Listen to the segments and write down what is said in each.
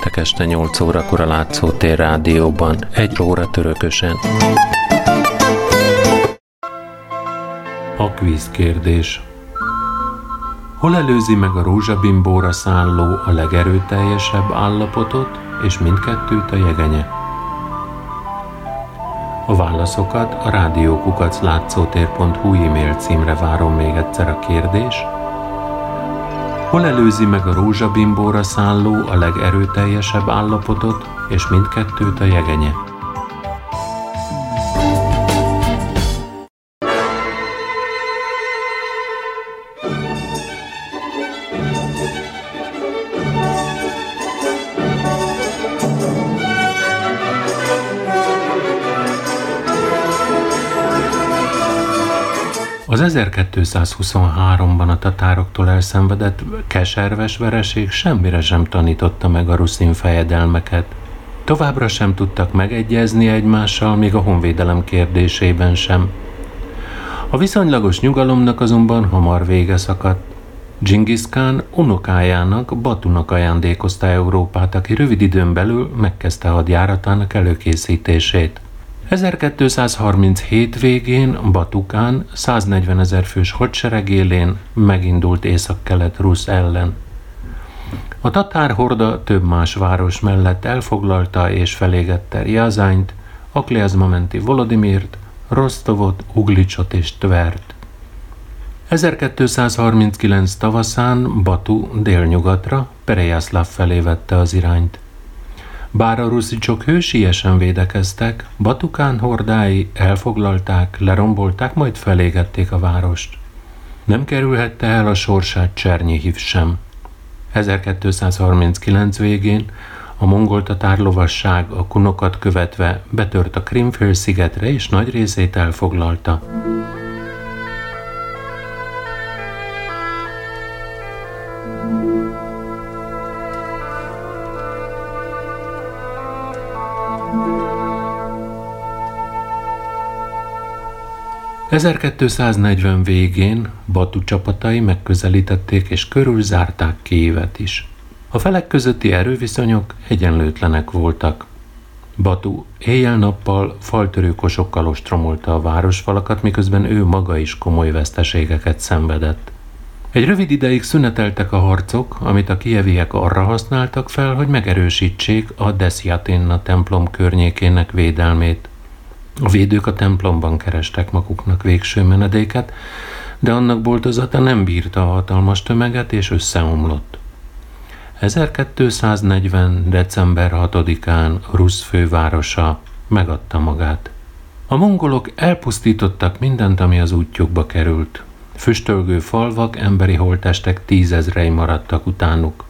Péntek este 8 órakor a Látszótér rádióban, egy óra törökösen. A kvíz kérdés. Hol előzi meg a rózsabimbóra szálló a legerőteljesebb állapotot, és mindkettőt a jegenye? A válaszokat a rádiókukaclátszótér.hu e-mail címre várom még egyszer a kérdés – Hol előzi meg a rózsabimbóra szálló a legerőteljesebb állapotot, és mindkettőt a jegenye? 1223-ban a tatároktól elszenvedett keserves vereség semmire sem tanította meg a ruszin fejedelmeket. Továbbra sem tudtak megegyezni egymással, még a honvédelem kérdésében sem. A viszonylagos nyugalomnak azonban hamar vége szakadt. Genghis Khan unokájának, Batunak ajándékozta Európát, aki rövid időn belül megkezdte hadjáratának előkészítését. 1237 végén Batukán 140 ezer fős hadsereg élén megindult észak-kelet Rusz ellen. A tatár horda több más város mellett elfoglalta és felégette Riazányt, Akliazmamenti Volodimirt, Rostovot, Uglicsot és Tvert. 1239 tavaszán Batu délnyugatra, Perejászláv felé vette az irányt. Bár a ruszicsok hősiesen védekeztek, Batukán hordái elfoglalták, lerombolták, majd felégették a várost. Nem kerülhette el a sorsát Csernyihiv sem. 1239 végén a mongol tatár lovasság a kunokat követve betört a Krimfél-szigetre és nagy részét elfoglalta. 1240 végén Batu csapatai megközelítették és körülzárták Kiévet is. A felek közötti erőviszonyok egyenlőtlenek voltak. Batu éjjel-nappal faltörőkosokkal ostromolta a városfalakat, miközben ő maga is komoly veszteségeket szenvedett. Egy rövid ideig szüneteltek a harcok, amit a kieviek arra használtak fel, hogy megerősítsék a Desjaténna templom környékének védelmét. A védők a templomban kerestek maguknak végső menedéket, de annak boltozata nem bírta a hatalmas tömeget, és összeomlott. 1240. december 6-án Rusz fővárosa megadta magát. A mongolok elpusztítottak mindent, ami az útjukba került. Füstölgő falvak, emberi holtestek tízezrei maradtak utánuk.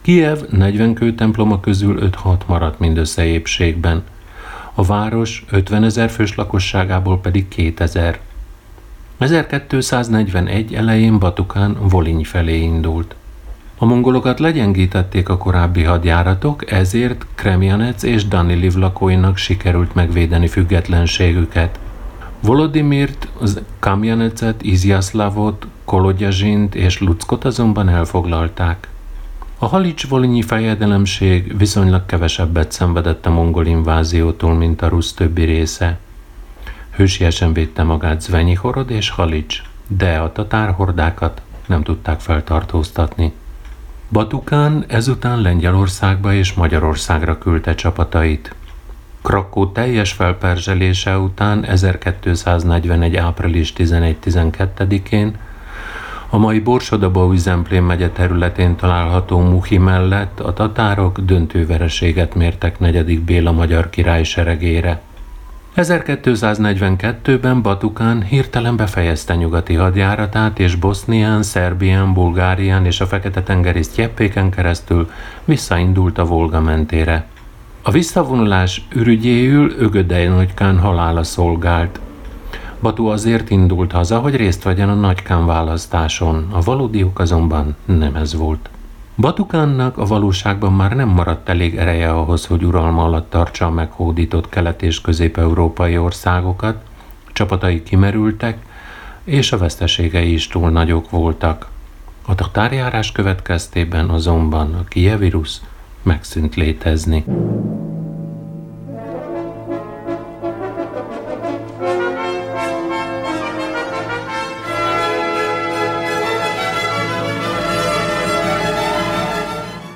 Kiev 40 kőtemploma közül 5-6 maradt mindössze épségben – a város 50 ezer fős lakosságából pedig 2000. 1241 elején Batukán Voliny felé indult. A mongolokat legyengítették a korábbi hadjáratok, ezért Kremjanec és Daniliv lakóinak sikerült megvédeni függetlenségüket. Volodimirt, Kamjanecet, Izjaszlavot, Kolodjazsint és Luckot azonban elfoglalták. A Halics-Volinyi fejedelemség viszonylag kevesebbet szenvedett a mongol inváziótól, mint a rusz többi része. Hősiesen védte magát Zvenyihorod és Halics, de a tatárhordákat nem tudták feltartóztatni. Batukán ezután Lengyelországba és Magyarországra küldte csapatait. Krakó teljes felperzselése után 1241. április 11-12-én a mai Borsodabau Zemplén megye területén található Muhi mellett a tatárok döntő vereséget mértek negyedik Béla magyar király seregére. 1242-ben Batukán hirtelen befejezte nyugati hadjáratát, és Bosznián, Szerbián, Bulgárián és a Fekete-tengeri Sztyeppéken keresztül visszaindult a Volga mentére. A visszavonulás ürügyéül Ögödei Nagykán halála szolgált – Batu azért indult haza, hogy részt vegyen a nagykán választáson, a valódi ok azonban nem ez volt. Batukánnak a valóságban már nem maradt elég ereje ahhoz, hogy uralma alatt tartsa a meghódított kelet- és közép-európai országokat, csapatai kimerültek, és a veszteségei is túl nagyok voltak. A tatárjárás következtében azonban a kievírus megszűnt létezni.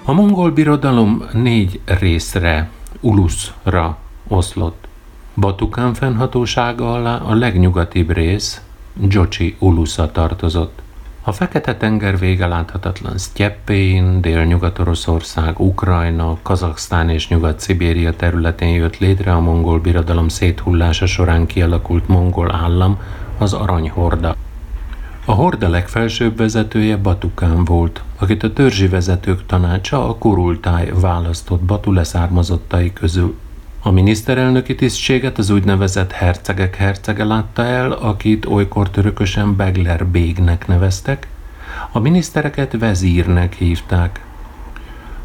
A mongol birodalom négy részre, uluszra oszlott. Batukán fennhatósága alá a legnyugatibb rész, Dzsocsi ulusza tartozott. A Fekete-tenger vége láthatatlan Sztyeppén, Dél-Nyugat-Oroszország, Ukrajna, Kazaksztán és Nyugat-Szibéria területén jött létre a mongol birodalom széthullása során kialakult mongol állam, az Aranyhorda. A horda legfelsőbb vezetője Batukán volt, akit a törzsi vezetők tanácsa a kurultáj választott Batu leszármazottai közül. A miniszterelnöki tisztséget az úgynevezett hercegek hercege látta el, akit olykor törökösen Begler Bégnek neveztek, a minisztereket vezírnek hívták.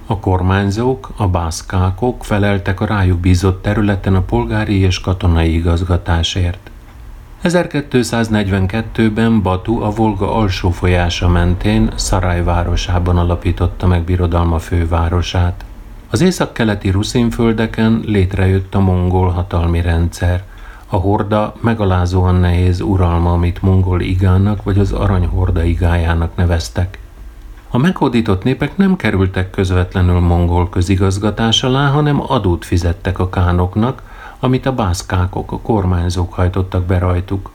A kormányzók, a bászkákok feleltek a rájuk bízott területen a polgári és katonai igazgatásért. 1242-ben Batu a Volga alsó folyása mentén Szaraj városában alapította meg birodalma fővárosát. Az északkeleti Ruszínföldeken létrejött a mongol hatalmi rendszer, a horda megalázóan nehéz uralma, amit mongol igának vagy az aranyhorda igájának neveztek. A meghódított népek nem kerültek közvetlenül mongol közigazgatás alá, hanem adót fizettek a kánoknak, amit a bászkákok, a kormányzók hajtottak be rajtuk.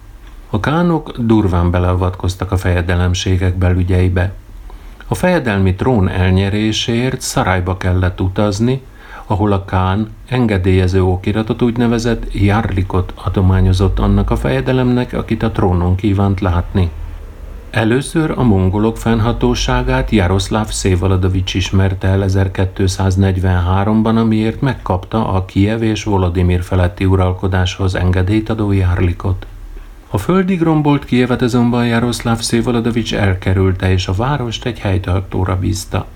A kánok durván beleavatkoztak a fejedelemségek belügyeibe. A fejedelmi trón elnyeréséért Szarajba kellett utazni, ahol a Kán engedélyező okiratot úgynevezett járlikot adományozott annak a fejedelemnek, akit a trónon kívánt látni. Először a mongolok fennhatóságát Jaroszláv Szévaladovics ismerte el 1243-ban, amiért megkapta a Kiev és Volodimir feletti uralkodáshoz engedélyt adó járlikot. A földig rombolt Kievet azonban Jaroszláv Szévaladovics elkerülte, és a várost egy helytartóra bízta.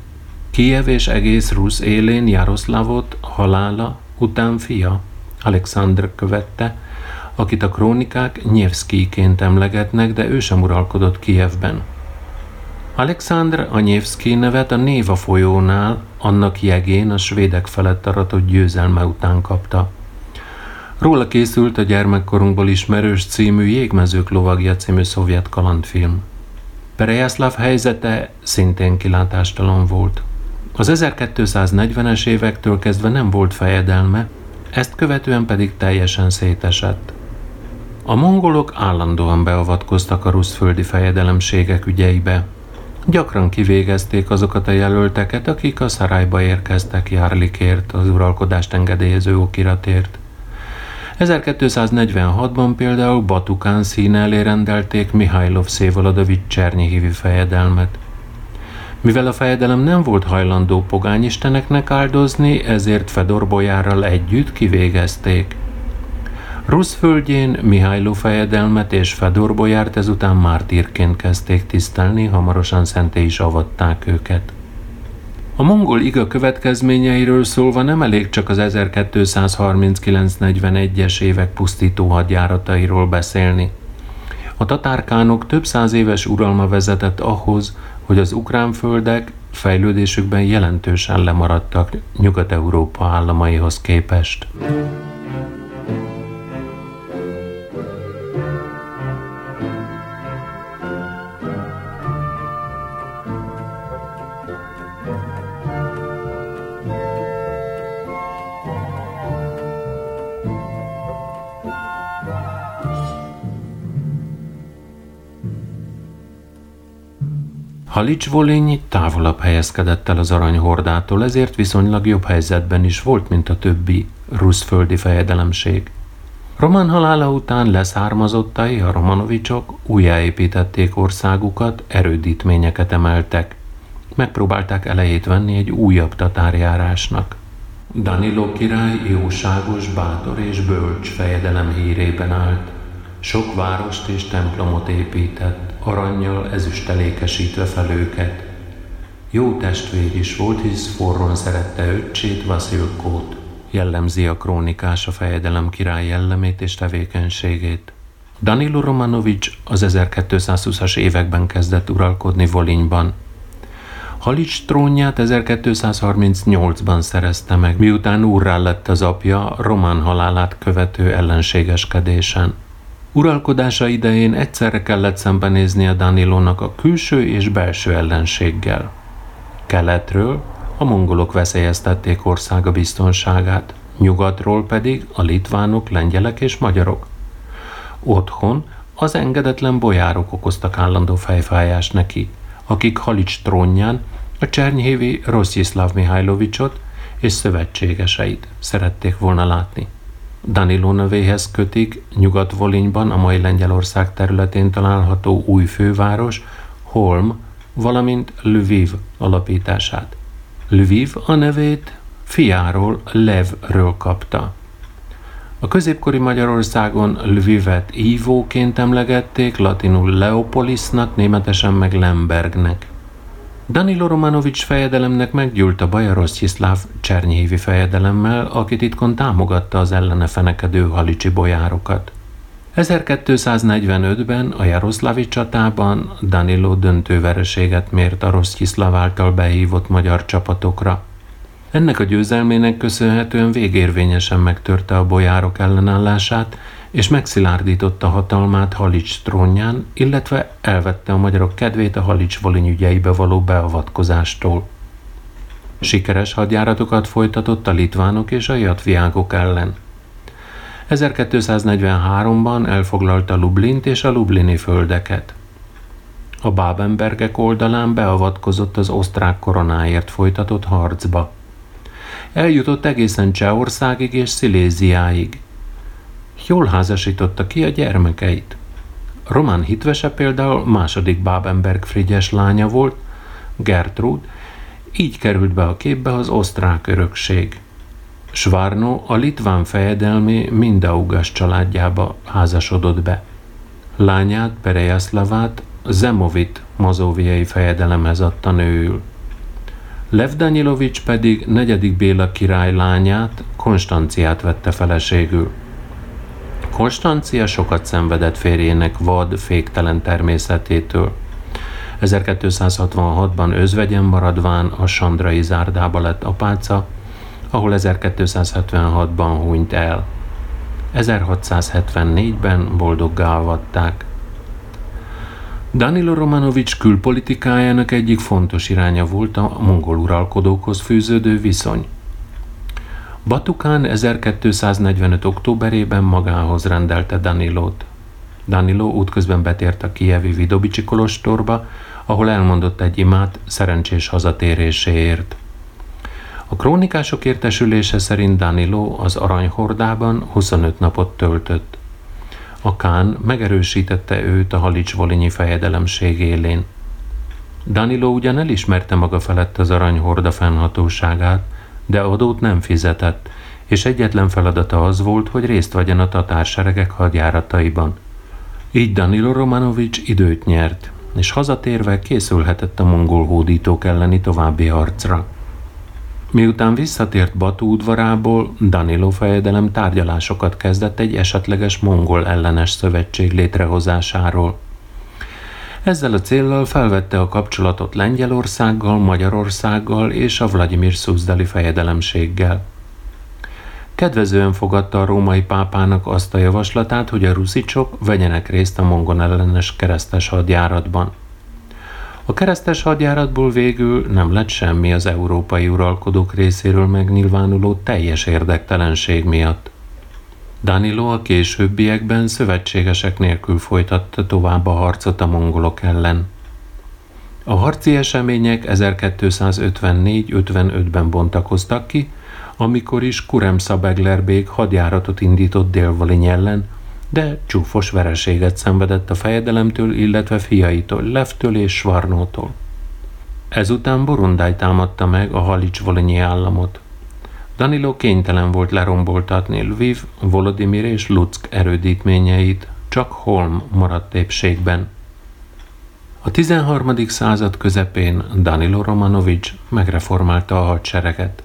Kiev és egész Rusz élén Jaroszlávot halála után fia, Alexandr követte, akit a krónikák Nyevszkijként emlegetnek, de ő sem uralkodott Kijevben. Alexandr a Nyevszki nevet a Néva folyónál, annak jegén a svédek felett aratott győzelme után kapta. Róla készült a gyermekkorunkból ismerős című Jégmezők lovagja című szovjet kalandfilm. Perejászláv helyzete szintén kilátástalan volt. Az 1240-es évektől kezdve nem volt fejedelme, ezt követően pedig teljesen szétesett. A mongolok állandóan beavatkoztak a ruszföldi fejedelemségek ügyeibe. Gyakran kivégezték azokat a jelölteket, akik a szarályba érkeztek járlikért, az uralkodást engedélyező okiratért. 1246-ban például Batukán színe elé rendelték Mihajlov Szévoladovics Csernyihivi fejedelmet. Mivel a fejedelem nem volt hajlandó pogányisteneknek áldozni, ezért Fedor Bojárral együtt kivégezték. Rusz földjén Mihályló fejedelmet és Fedor Bojárt ezután mártírként kezdték tisztelni, hamarosan szenté is avatták őket. A mongol iga következményeiről szólva nem elég csak az 1239-41-es évek pusztító hadjáratairól beszélni. A tatárkánok több száz éves uralma vezetett ahhoz, hogy az ukrán földek fejlődésükben jelentősen lemaradtak Nyugat-Európa államaihoz képest. Halics-Volényi távolabb helyezkedett el az aranyhordától, ezért viszonylag jobb helyzetben is volt, mint a többi ruszföldi fejedelemség. Román halála után leszármazottai, a Romanovicsok újjáépítették országukat, erődítményeket emeltek. Megpróbálták elejét venni egy újabb tatárjárásnak. Danilo király jóságos, bátor és bölcs fejedelem hírében állt. Sok várost és templomot épített, aranyjal ezüstelékesítve fel őket. Jó testvér is volt, hisz forron szerette öccsét, Vasilkót. Jellemzi a krónikás a fejedelem király jellemét és tevékenységét. Danilo Romanovics az 1220-as években kezdett uralkodni Volinyban. Halics trónját 1238-ban szerezte meg, miután úrrá lett az apja román halálát követő ellenségeskedésen. Uralkodása idején egyszerre kellett szembenézni a Danilónak a külső és belső ellenséggel. Keletről a mongolok veszélyeztették országa biztonságát, nyugatról pedig a litvánok, lengyelek és magyarok. Otthon az engedetlen bojárok okoztak állandó fejfájást neki, akik Halics trónján a csernyhévi Rossziszláv Mihajlovicsot és szövetségeseit szerették volna látni. Danilo nevéhez kötik Nyugat-Volinyban, a mai Lengyelország területén található új főváros, Holm, valamint Lviv alapítását. Lviv a nevét fiáról, Levről kapta. A középkori Magyarországon Lvivet ívóként emlegették, latinul Leopolisnak, németesen meg Lembergnek. Danilo Romanovics fejedelemnek meggyűlt a Bajarosztyiszláv Csernyhívi fejedelemmel, aki titkon támogatta az ellene fenekedő halicsi bojárokat. 1245-ben a Jaroszlávi csatában Danilo döntő vereséget mért a Rosztyiszláv által behívott magyar csapatokra. Ennek a győzelmének köszönhetően végérvényesen megtörte a bojárok ellenállását, és megszilárdította hatalmát Halics trónján, illetve elvette a magyarok kedvét a Halics voliny ügyeibe való beavatkozástól. Sikeres hadjáratokat folytatott a litvánok és a jatviágok ellen. 1243-ban elfoglalta Lublint és a lublini földeket. A Bábenbergek oldalán beavatkozott az osztrák koronáért folytatott harcba. Eljutott egészen Csehországig és Sziléziáig. Jól házasította ki a gyermekeit. Román hitvese például második Bábenberg Frigyes lánya volt, Gertrud, így került be a képbe az osztrák örökség. Svárnó a litván fejedelmi Mindaugas családjába házasodott be. Lányát, Perejaszlavát Zemovit mazóviai fejedelemhez adta nőül. Lev Danyilovics pedig negyedik Béla király lányát, Konstanciát vette feleségül. Konstancia sokat szenvedett férjének vad, féktelen természetétől. 1266-ban özvegyen maradván a Sandrai zárdába lett apáca, ahol 1276-ban hunyt el. 1674-ben boldoggá avatták. Danilo Romanovics külpolitikájának egyik fontos iránya volt a mongol uralkodókhoz fűződő viszony. Batukán 1245. októberében magához rendelte Danilót. Danilo útközben betért a kievi Vidobicsi kolostorba, ahol elmondott egy imát szerencsés hazatéréséért. A krónikások értesülése szerint Danilo az aranyhordában 25 napot töltött. A Kán megerősítette őt a Halics-Volinyi fejedelemség élén. Danilo ugyan elismerte maga felett az aranyhorda fennhatóságát, de adót nem fizetett, és egyetlen feladata az volt, hogy részt vegyen a tatárseregek hadjárataiban. Így Danilo Romanovics időt nyert, és hazatérve készülhetett a mongol hódítók elleni további harcra. Miután visszatért Batu udvarából, Danilo fejedelem tárgyalásokat kezdett egy esetleges mongol ellenes szövetség létrehozásáról. Ezzel a céllal felvette a kapcsolatot Lengyelországgal, Magyarországgal és a Vladimir Szuzdali fejedelemséggel. Kedvezően fogadta a római pápának azt a javaslatát, hogy a ruszicsok vegyenek részt a mongol ellenes keresztes hadjáratban. A keresztes hadjáratból végül nem lett semmi az európai uralkodók részéről megnyilvánuló teljes érdektelenség miatt. Danilo a későbbiekben szövetségesek nélkül folytatta tovább a harcot a mongolok ellen. A harci események 1254-55-ben bontakoztak ki, amikor is Kurem Szabeglerbék hadjáratot indított Délvaliny ellen, de csúfos vereséget szenvedett a fejedelemtől, illetve fiaitól, Levtől és Svarnótól. Ezután Borundály támadta meg a Halics-Volinyi államot. Danilo kénytelen volt leromboltatni Lviv, Volodymyr és Luck erődítményeit, csak Holm maradt épségben. A 13. század közepén Danilo Romanovics megreformálta a hadsereget.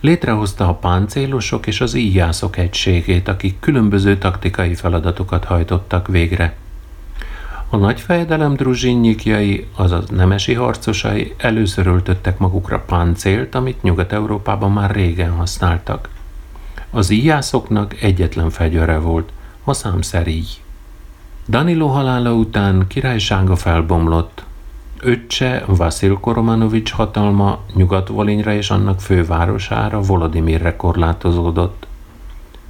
Létrehozta a páncélosok és az íjászok egységét, akik különböző taktikai feladatokat hajtottak végre. A nagy fejedelem druzsinnyikjai, azaz nemesi harcosai először öltöttek magukra páncélt, amit Nyugat-Európában már régen használtak. Az íjászoknak egyetlen fegyvere volt, a számszeríj. Danilo halála után királysága felbomlott. Öccse Vasil Koromanovics hatalma Nyugat-Volonyra és annak fővárosára Volodimirre korlátozódott.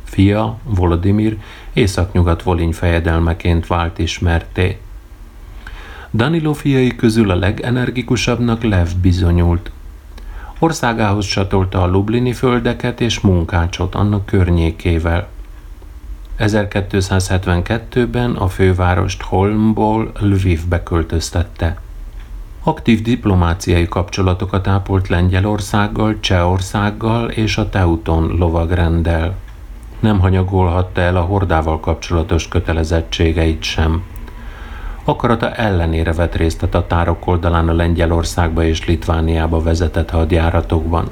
Fia, Volodimir, észak-nyugat-Voliny fejedelmeként vált ismerté. Danilo fiai közül a legenergikusabbnak Lev bizonyult. Országához csatolta a Lublini földeket és munkácsot annak környékével. 1272-ben a fővárost Holmból Lvivbe költöztette. Aktív diplomáciai kapcsolatokat ápolt Lengyelországgal, Csehországgal és a Teuton lovagrenddel. Nem hanyagolhatta el a hordával kapcsolatos kötelezettségeit sem. Akarata ellenére vett részt a tatárok oldalán a Lengyelországba és Litvániába vezetett hadjáratokban.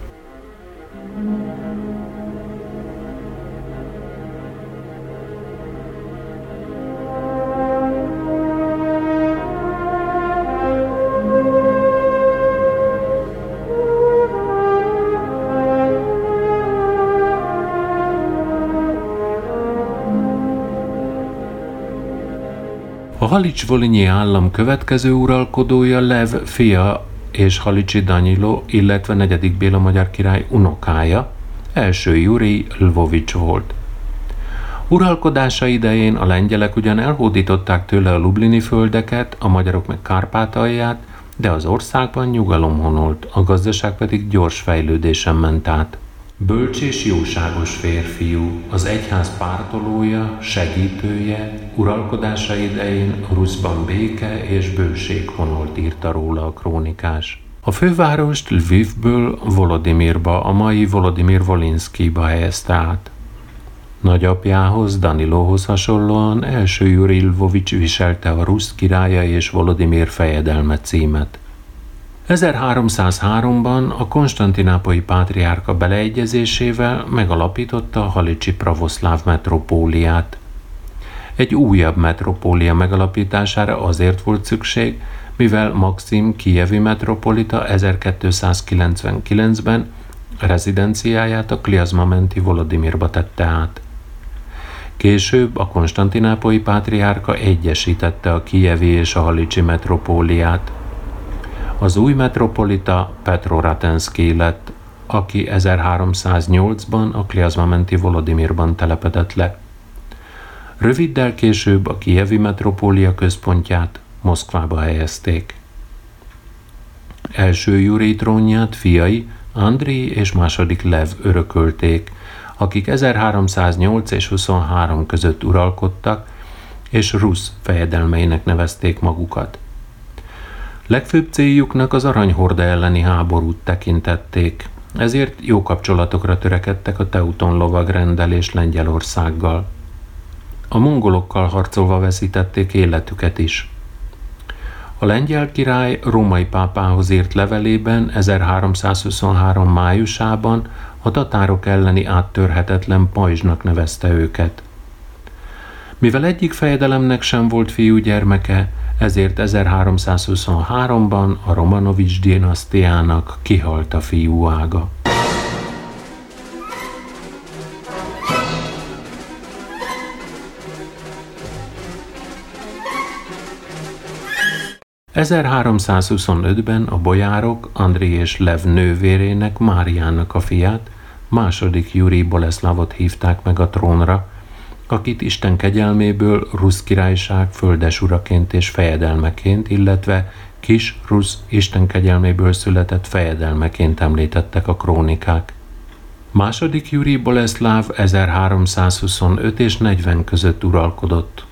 Halics-Volinyi állam következő uralkodója Lev fia és Halicsi Danyilo, illetve negyedik Béla magyar király unokája, első Juri Lvovics volt. Uralkodása idején a lengyelek ugyan elhódították tőle a lublini földeket, a magyarok meg Kárpátalját, de az országban nyugalom honolt, a gazdaság pedig gyors fejlődésen ment át. Bölcs és jóságos férfiú, az egyház pártolója, segítője, uralkodása idején Ruszban béke és bőség honolt írta róla a krónikás. A fővárost Lvivből Volodimirba, a mai Volodimir Volinszkiba helyezte át. Nagyapjához, Danilóhoz hasonlóan első Juri Lvovics viselte a Rusz királya és Volodimir fejedelme címet. 1303-ban a konstantinápolyi pátriárka beleegyezésével megalapította a Halicsi pravoszláv metropóliát. Egy újabb metropólia megalapítására azért volt szükség, mivel Maxim Kijevi metropolita 1299-ben rezidenciáját a Kliazmamenti Volodimirba tette át. Később a konstantinápolyi pátriárka egyesítette a Kijevi és a Halicsi metropóliát – az új metropolita Petro Ratenszki lett, aki 1308-ban a Kliazmamenti Volodimirban telepedett le. Röviddel később a Kievi metropólia központját Moszkvába helyezték. Első Juri trónját fiai Andri és második Lev örökölték, akik 1308 és 23 között uralkodtak, és Rusz fejedelmeinek nevezték magukat. Legfőbb céljuknak az aranyhorda elleni háborút tekintették, ezért jó kapcsolatokra törekedtek a Teuton lovagrendel és Lengyelországgal. A mongolokkal harcolva veszítették életüket is. A lengyel király római pápához írt levelében 1323. májusában a tatárok elleni áttörhetetlen pajzsnak nevezte őket. Mivel egyik fejedelemnek sem volt fiúgyermeke, ezért 1323-ban a Romanovics dinasztiának kihalt a fiú ága. ...1325-ben a bojárok André és Lev nővérének Máriának a fiát, második Juri Boleszlavot hívták meg a trónra, akit Isten kegyelméből Rusz királyság földesuraként és fejedelmeként, illetve kis Rusz Isten kegyelméből született fejedelmeként említettek a krónikák. Második Juri Boleszláv 1325 és 40 között uralkodott.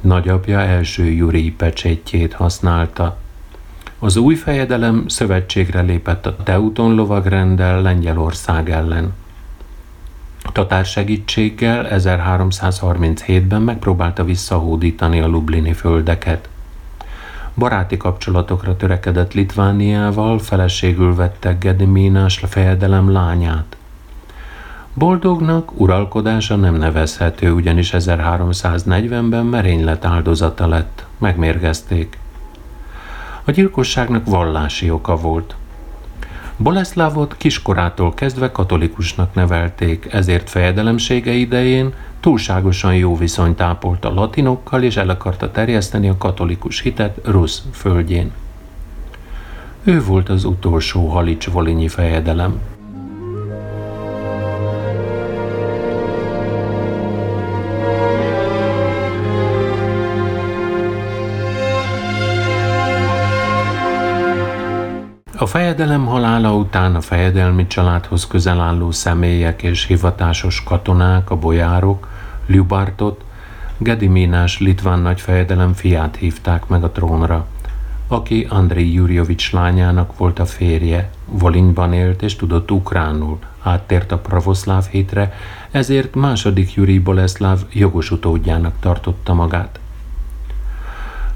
Nagyapja első Juri pecsétjét használta. Az új fejedelem szövetségre lépett a Teuton lovagrenddel Lengyelország ellen. Tatár segítséggel 1337-ben megpróbálta visszahódítani a lublini földeket. Baráti kapcsolatokra törekedett Litvániával, feleségül vette Gedimínás fejedelem lányát. Boldognak uralkodása nem nevezhető, ugyanis 1340-ben merénylet áldozata lett, megmérgezték. A gyilkosságnak vallási oka volt. Boleszlávot kiskorától kezdve katolikusnak nevelték, ezért fejedelemsége idején túlságosan jó viszonyt ápolt a latinokkal, és el akarta terjeszteni a katolikus hitet Rusz földjén. Ő volt az utolsó halics-volinyi fejedelem. A fejedelem halála után a fejedelmi családhoz közel álló személyek és hivatásos katonák, a bolyárok, Lyubartot, Gedimínás litván nagyfejedelem fiát hívták meg a trónra, aki Andrei Jurjovics lányának volt a férje, Volinyban élt és tudott ukránul, áttért a pravoszláv hitre, ezért második Juri Boleszláv jogos utódjának tartotta magát.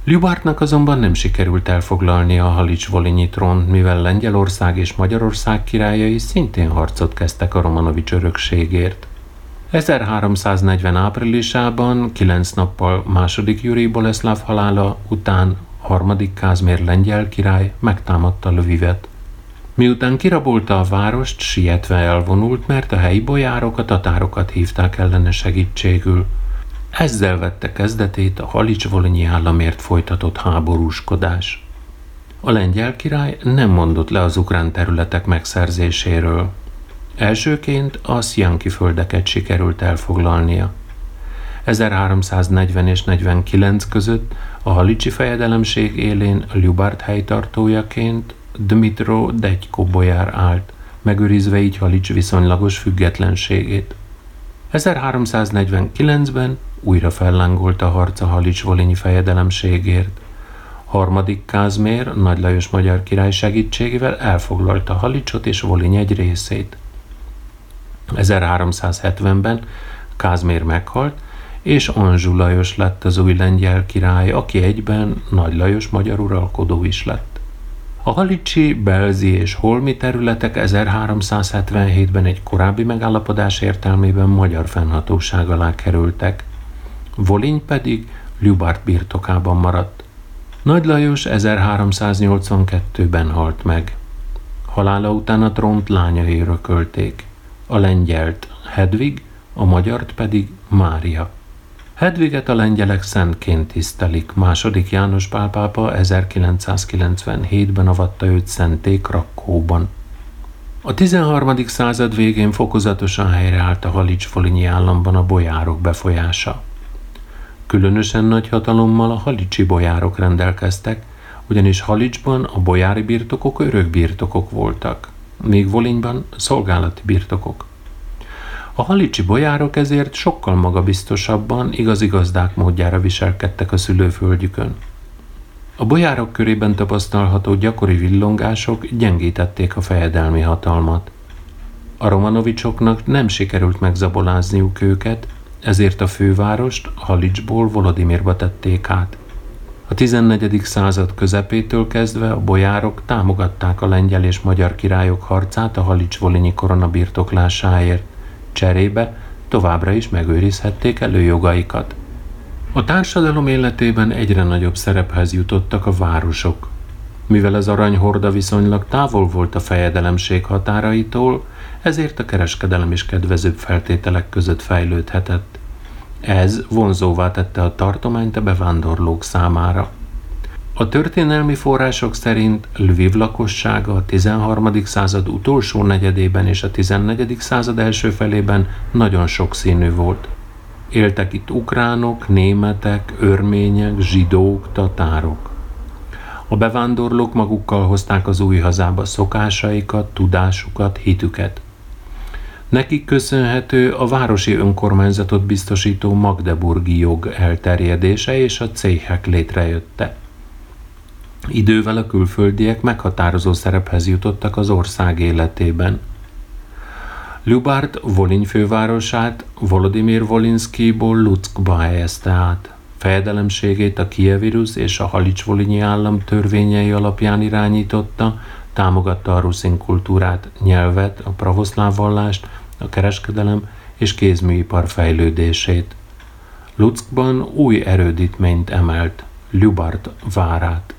Ljubartnak azonban nem sikerült elfoglalni a Halics-Volinyi trónt, mivel Lengyelország és Magyarország királyai szintén harcot kezdtek a Romanovics örökségért. 1340 áprilisában, kilenc nappal második Juri Boleszláv halála után harmadik Kázmér lengyel király megtámadta Lvivet. Miután kirabolta a várost, sietve elvonult, mert a helyi bojárok a tatárokat hívták ellene segítségül – ezzel vette kezdetét a Halics-Volonyi államért folytatott háborúskodás. A lengyel király nem mondott le az ukrán területek megszerzéséről. Elsőként a Szjanki földeket sikerült elfoglalnia. 1340 és 49 között a Halicsi fejedelemség élén Ljubárt helytartójaként Dmitro Degyko bolyár állt, megőrizve így Halics viszonylagos függetlenségét. 1349-ben újra fellángolt a harc a Halics-Volinyi fejedelemségért. Harmadik Kázmér, Nagy Lajos magyar király segítségével elfoglalta Halicsot és Voliny egy részét. 1370-ben Kázmér meghalt, és Anzsú Lajos lett az új lengyel király, aki egyben Nagy Lajos magyar uralkodó is lett. A Halicsi, Belzi és Holmi területek 1377-ben egy korábbi megállapodás értelmében magyar fennhatóság alá kerültek. Voliny pedig Ljubart birtokában maradt. Nagy Lajos 1382-ben halt meg. Halála után a trónt lányai örökölték. A lengyelt Hedvig, a magyart pedig Mária. Hedviget a lengyelek szentként tisztelik. Második János Pál pápa 1997-ben avatta őt szenté Krakóban. A 13. század végén fokozatosan helyreállt a Halics-Folinyi államban a bolyárok befolyása. Különösen nagy hatalommal a halicsi bolyárok rendelkeztek, ugyanis Halicsban a bojári birtokok örökbirtokok voltak, míg Volinyban szolgálati birtokok. A halicsi bolyárok ezért sokkal magabiztosabban, igazi gazdák módjára viselkedtek a szülőföldjükön. A bolyárok körében tapasztalható gyakori villongások gyengítették a fejedelmi hatalmat. A romanovicsoknak nem sikerült megzabolázniuk őket, ezért a fővárost Halicsból Volodimirba tették át. A 14. század közepétől kezdve a bojárok támogatták a lengyel és magyar királyok harcát a Halics-Volinyi korona birtoklásáért. Cserébe továbbra is megőrizhették előjogaikat. A társadalom életében egyre nagyobb szerephez jutottak a városok. Mivel az aranyhorda viszonylag távol volt a fejedelemség határaitól, ezért a kereskedelem is kedvezőbb feltételek között fejlődhetett. Ez vonzóvá tette a tartományt a bevándorlók számára. A történelmi források szerint Lviv lakossága a 13. század utolsó negyedében és a 14. század első felében nagyon sokszínű volt. Éltek itt ukránok, németek, örmények, zsidók, tatárok. A bevándorlók magukkal hozták az új hazába szokásaikat, tudásukat, hitüket. Nekik köszönhető a városi önkormányzatot biztosító Magdeburgi jog elterjedése és a céhek létrejötte. Idővel a külföldiek meghatározó szerephez jutottak az ország életében. Lubárt Voliny fővárosát Volodymyr Volinszkiból Luckba helyezte át. Fejedelemségét a Kievirus és a Halics-Volinyi állam törvényei alapján irányította, támogatta a ruszin kultúrát, nyelvet, a pravoszláv vallást, a kereskedelem és kézműipar fejlődését. Luckban új erődítményt emelt, Ljubart várát.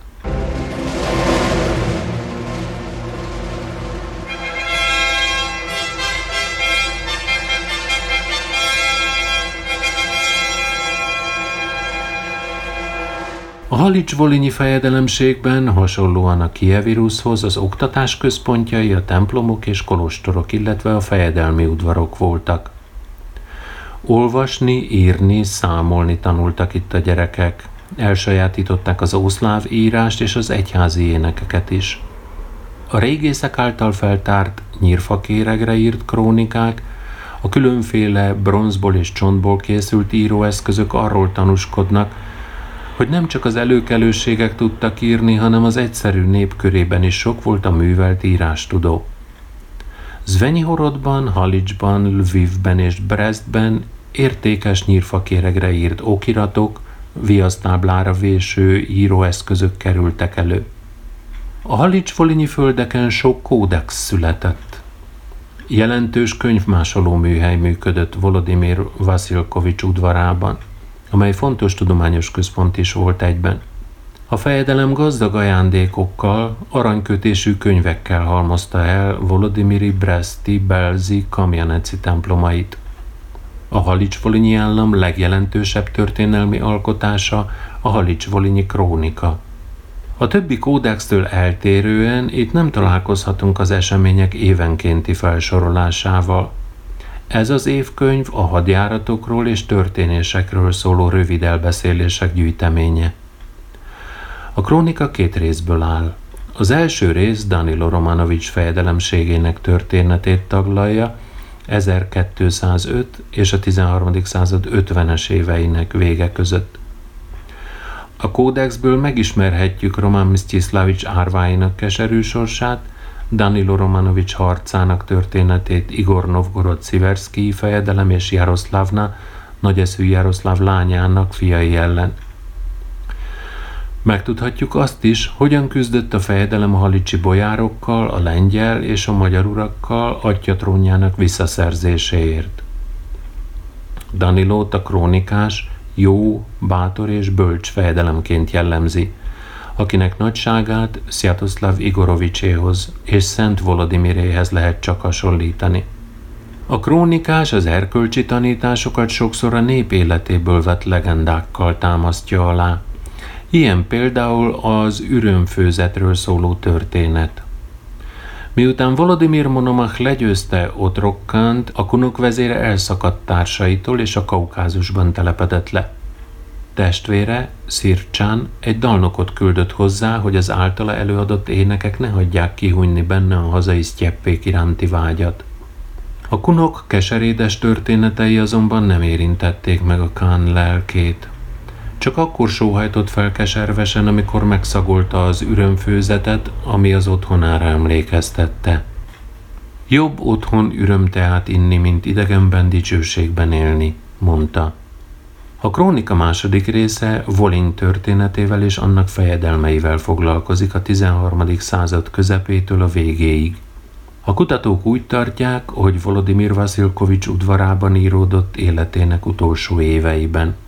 A Halics-Volinyi fejedelemségben hasonlóan a Kievirushoz az oktatás központjai a templomok és kolostorok, illetve a fejedelmi udvarok voltak. Olvasni, írni, számolni tanultak itt a gyerekek. Elsajátították az ószláv írást és az egyházi énekeket is. A régészek által feltárt nyírfakéregre írt krónikák, a különféle bronzból és csontból készült íróeszközök arról tanúskodnak, hogy nem csak az előkelőségek tudtak írni, hanem az egyszerű nép körében is sok volt a művelt írástudó. Zvenyihorodban, Halicsban, Lvivben és Brestben értékes nyírfakéregre írt okiratok, viasztáblára véső íróeszközök kerültek elő. A halics földeken sok kódex született. Jelentős könyvmásoló műhely működött Volodymyr Vasilkovics udvarában – amely fontos tudományos központ is volt egyben. A fejedelem gazdag ajándékokkal, aranykötésű könyvekkel halmozta el Volodymyri Bresti, Belzi, Kamjaneci templomait. A Halicsvolinyi állam legjelentősebb történelmi alkotása a Halicsvolinyi krónika. A többi kódextől eltérően itt nem találkozhatunk az események évenkénti felsorolásával – ez az évkönyv a hadjáratokról és történésekről szóló rövid elbeszélések gyűjteménye. A krónika két részből áll. Az első rész Danilo Romanovics fejedelemségének történetét taglalja, 1205 és a 13. század 50-es éveinek vége között. A kódexből megismerhetjük Roman Mstislavics árváinak keserű sorsát, Danilo Romanovics harcának történetét Igor Novgorod Sziverszki fejedelem és Jaroszlávna, nagyeszű Jaroszláv lányának fiai ellen. Megtudhatjuk azt is, hogyan küzdött a fejedelem a halicsi bojárokkal, a lengyel és a magyar urakkal atya trónjának visszaszerzéséért. Danilót a krónikás jó, bátor és bölcs fejedelemként jellemzi – akinek nagyságát Sziatoszláv Igorovicséhoz és Szent Volodimiréhez lehet csak hasonlítani. A krónikás az erkölcsi tanításokat sokszor a nép életéből vett legendákkal támasztja alá. Ilyen például az ürömfőzetről szóló történet. Miután Volodymyr Monomach legyőzte Otrokkant, a kunok vezére elszakadt társaitól és a Kaukázusban telepedett le. Testvére, Szircsán egy dalnokot küldött hozzá, hogy az általa előadott énekek ne hagyják kihújni benne a hazai sztyeppék iránti vágyat. A kunok keserédes történetei azonban nem érintették meg a Kán lelkét. Csak akkor sóhajtott fel keservesen, amikor megszagolta az ürömfőzetet, ami az otthonára emlékeztette. Jobb otthon ürömteát inni, mint idegenben dicsőségben élni, mondta. A krónika második része Volin történetével és annak fejedelmeivel foglalkozik a 13. század közepétől a végéig. A kutatók úgy tartják, hogy Volodymyr Vasilkovics udvarában íródott életének utolsó éveiben –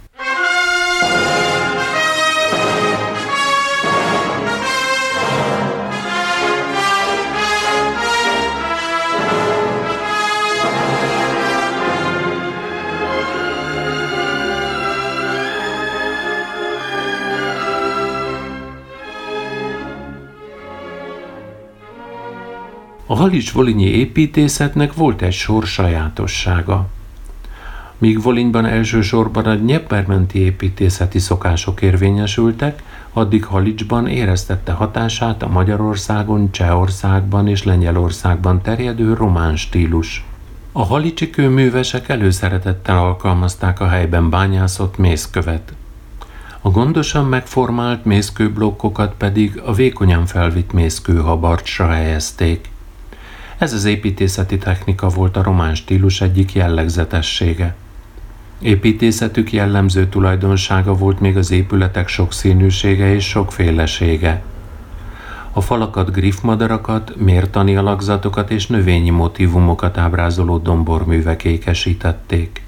A Halics-Volinyi építészetnek volt egy sor sajátossága. Míg Volinyban elsősorban a Nyeppermenti építészeti szokások érvényesültek, addig Halicsban éreztette hatását a Magyarországon, Csehországban és Lengyelországban terjedő román stílus. A halicsi kőművesek előszeretettel alkalmazták a helyben bányászott mészkövet. A gondosan megformált mészkőblokkokat pedig a vékonyan felvitt mészkőhabarcsra helyezték. Ez az építészeti technika volt a román stílus egyik jellegzetessége. Építészetük jellemző tulajdonsága volt még az épületek sokszínűsége és sokfélesége. A falakat griffmadarakat, mértani alakzatokat és növényi motivumokat ábrázoló domborművek ékesítették.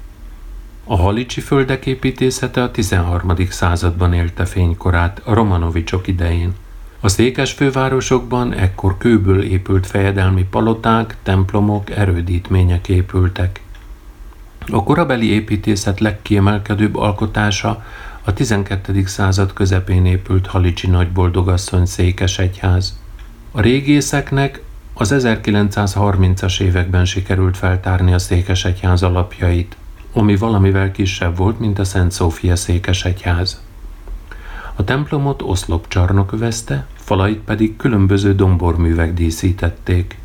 A halicsi földek építészete a 13. században élte fénykorát, a Romanovicsok idején. A székes fővárosokban ekkor kőből épült fejedelmi paloták, templomok, erődítmények épültek. A korabeli építészet legkiemelkedőbb alkotása a 12. század közepén épült Halicsi nagyboldogasszony székesegyház. A régészeknek az 1930-as években sikerült feltárni a székesegyház alapjait, ami valamivel kisebb volt, mint a Szent Szófia székesegyház. A templomot oszlopcsarnok övezte, falait pedig különböző domborművek díszítették.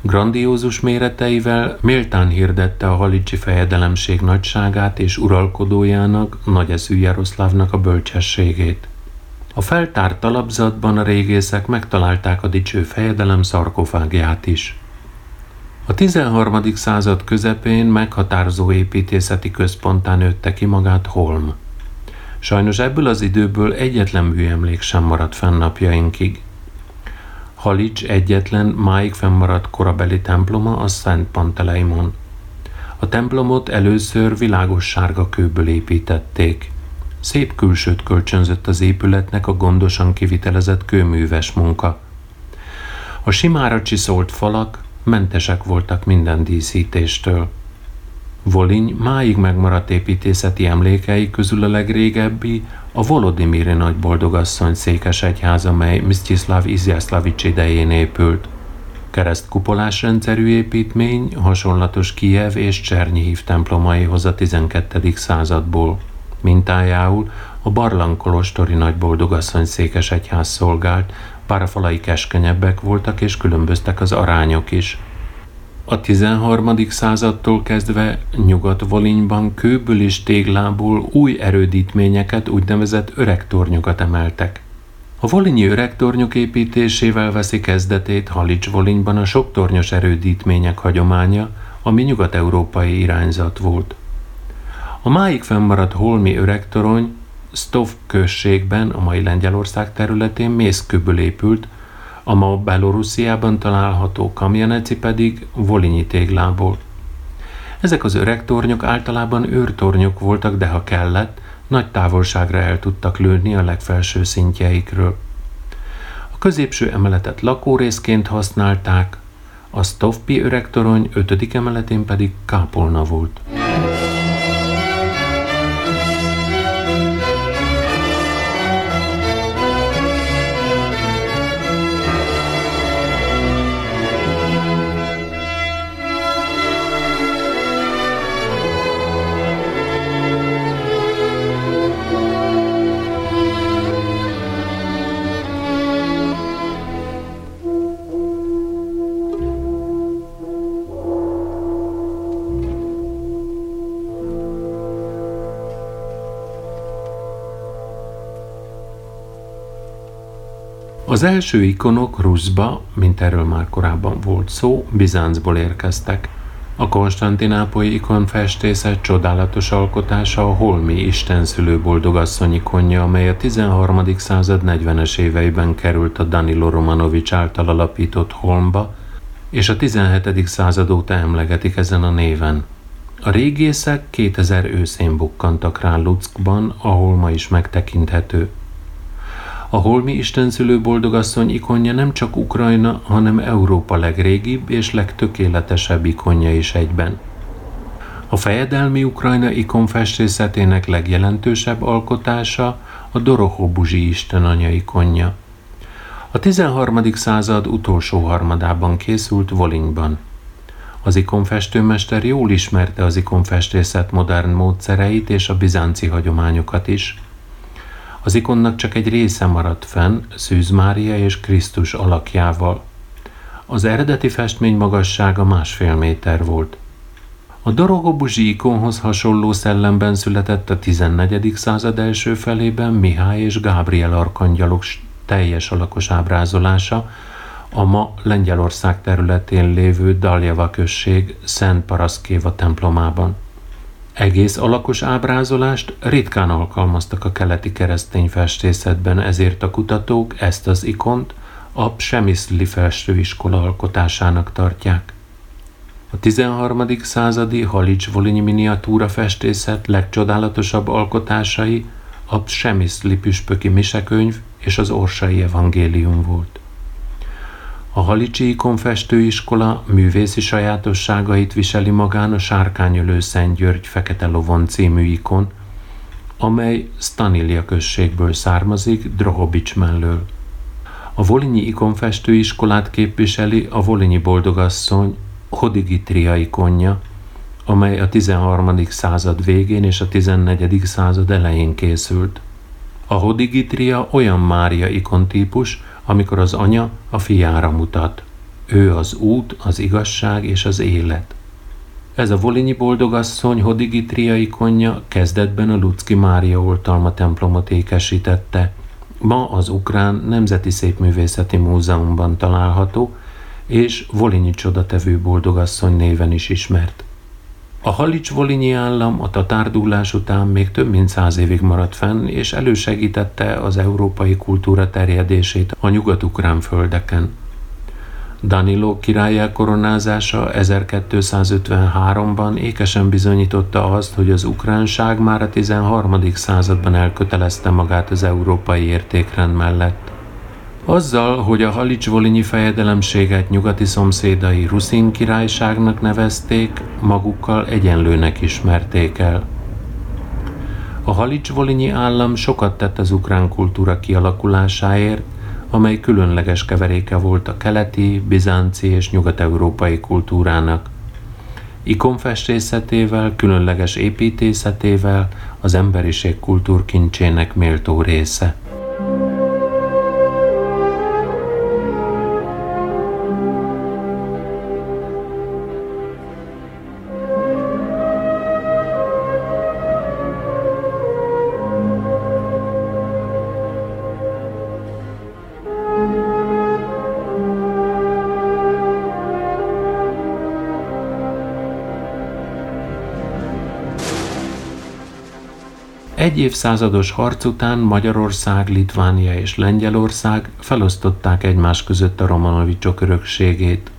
Grandiózus méreteivel méltán hirdette a halicsi fejedelemség nagyságát és uralkodójának, nagyeszű Jaroszlávnak a bölcsességét. A feltárt talapzatban a régészek megtalálták a dicső fejedelem szarkofágját is. A 13. század közepén meghatározó építészeti központán nőtte ki magát Holm. Sajnos ebből az időből egyetlen műemlék sem maradt fenn napjainkig. Halics egyetlen máig fennmaradt korabeli temploma a Szent Panteleimon. A templomot először világos sárga kőből építették. Szép külsőt kölcsönzött az épületnek a gondosan kivitelezett kőműves munka. A simára csiszolt falak mentesek voltak minden díszítéstől. Voliny máig megmaradt építészeti emlékei közül a legrégebbi a Volodimiri nagyboldogasszony székesegyház, amely Mstislav Izjászlavics idején épült. Keresztkupolás rendszerű építmény, hasonlatos Kijev és Csernyihiv templomaihoz a 12. századból. Mintájául a barlangkolostori nagyboldogasszony székesegyház szolgált, bár a falai keskenyebbek voltak és különböztek az arányok is – a 13. századtól kezdve Nyugat-Volinyban kőből és téglából új erődítményeket, úgynevezett öregtornyokat emeltek. A volinyi öregtornyok építésével veszi kezdetét Halics-Volinyban a soktornyos erődítmények hagyománya, ami nyugat-európai irányzat volt. A máig fennmaradt holmi öregtorony Stov községben, a mai Lengyelország területén mészkőből épült, a ma Belorussziában található kamjaneci pedig volinyi téglából. Ezek az öreg tornyok általában őrtornyok voltak, de ha kellett, nagy távolságra el tudtak lőni a legfelső szintjeikről. A középső emeletet lakórészként használták, a Stovpi öregtorony ötödik emeletén pedig kápolna volt. Az első ikonok Ruszba, mint erről már korábban volt szó, Bizáncból érkeztek. A konstantinápolyi ikonfestészet csodálatos alkotása a holmi istenszülő boldogasszony ikonja, amely a 13. század 40-es éveiben került a Danilo Romanovics által alapított Holmba, és a 17. század óta emlegetik ezen a néven. A régészek 2000 őszén bukkantak rá Luckban, ahol ma is megtekinthető. A holmi istenszülő boldogasszony ikonja nem csak Ukrajna, hanem Európa legrégibb és legtökéletesebb ikonja is egyben. A fejedelmi Ukrajna ikonfestészetének legjelentősebb alkotása a Dorohobuzsi istenanya ikonja. A 13. század utolsó harmadában készült Volinyban. Az ikonfestőmester jól ismerte az ikonfestészet modern módszereit és a bizánci hagyományokat is – az ikonnak csak egy része maradt fenn, Szűz Mária és Krisztus alakjával. Az eredeti festmény magassága másfél méter volt. A Dorogobuzsi ikonhoz hasonló szellemben született a 14. század első felében Mihály és Gábriel arkangyalok teljes alakos ábrázolása, a ma Lengyelország területén lévő Daljava község Szent Paraszkéva templomában. Egész alakos ábrázolást ritkán alkalmaztak a keleti keresztény festészetben, ezért a kutatók ezt az ikont a Psemiszli felsőiskola alkotásának tartják. A 13. századi Halics-Volinyi miniatúra festészet legcsodálatosabb alkotásai a Psemiszli püspöki misekönyv és az Orsai evangélium volt. A Halicsi ikonfestőiskola művészi sajátosságait viseli magán a Sárkányölő Szent György Fekete Lovon című ikon, amely Stanilia községből származik Drohobics mellől. A Volinyi ikonfestőiskolát képviseli a Volinyi boldogasszony Hodigitria ikonja, amely a 13. század végén és a 14. század elején készült. A Hodigitria olyan Mária ikontípus, amikor az anya a fiára mutat. Ő az út, az igazság és az élet. Ez a Volinyi boldogasszony Hodigitria ikonja kezdetben a Lucki Mária oltalma templomot ékesítette. Ma az Ukrán Nemzeti Szépművészeti Múzeumban található, és Volinyi csodatevő boldogasszony néven is ismert. A Halics-Volinyi állam a tatárdúlás után még több mint száz évig maradt fenn, és elősegítette az európai kultúra terjedését a nyugat-ukrán földeken. Danilo király elkoronázása 1253-ban ékesen bizonyította azt, hogy az ukránság már a 13. században elkötelezte magát az európai értékrend mellett. Azzal, hogy a Halics-Volinyi fejedelemséget nyugati szomszédai Ruszin királyságnak nevezték, magukkal egyenlőnek ismerték el. A Halics-Volinyi állam sokat tett az ukrán kultúra kialakulásáért, amely különleges keveréke volt a keleti, bizánci és nyugat-európai kultúrának. Ikonfestészetével, különleges építészetével az emberiség kultúrkincsének méltó része. Egy évszázados harc után Magyarország, Litvánia és Lengyelország felosztották egymás között a Romanovicsok örökségét.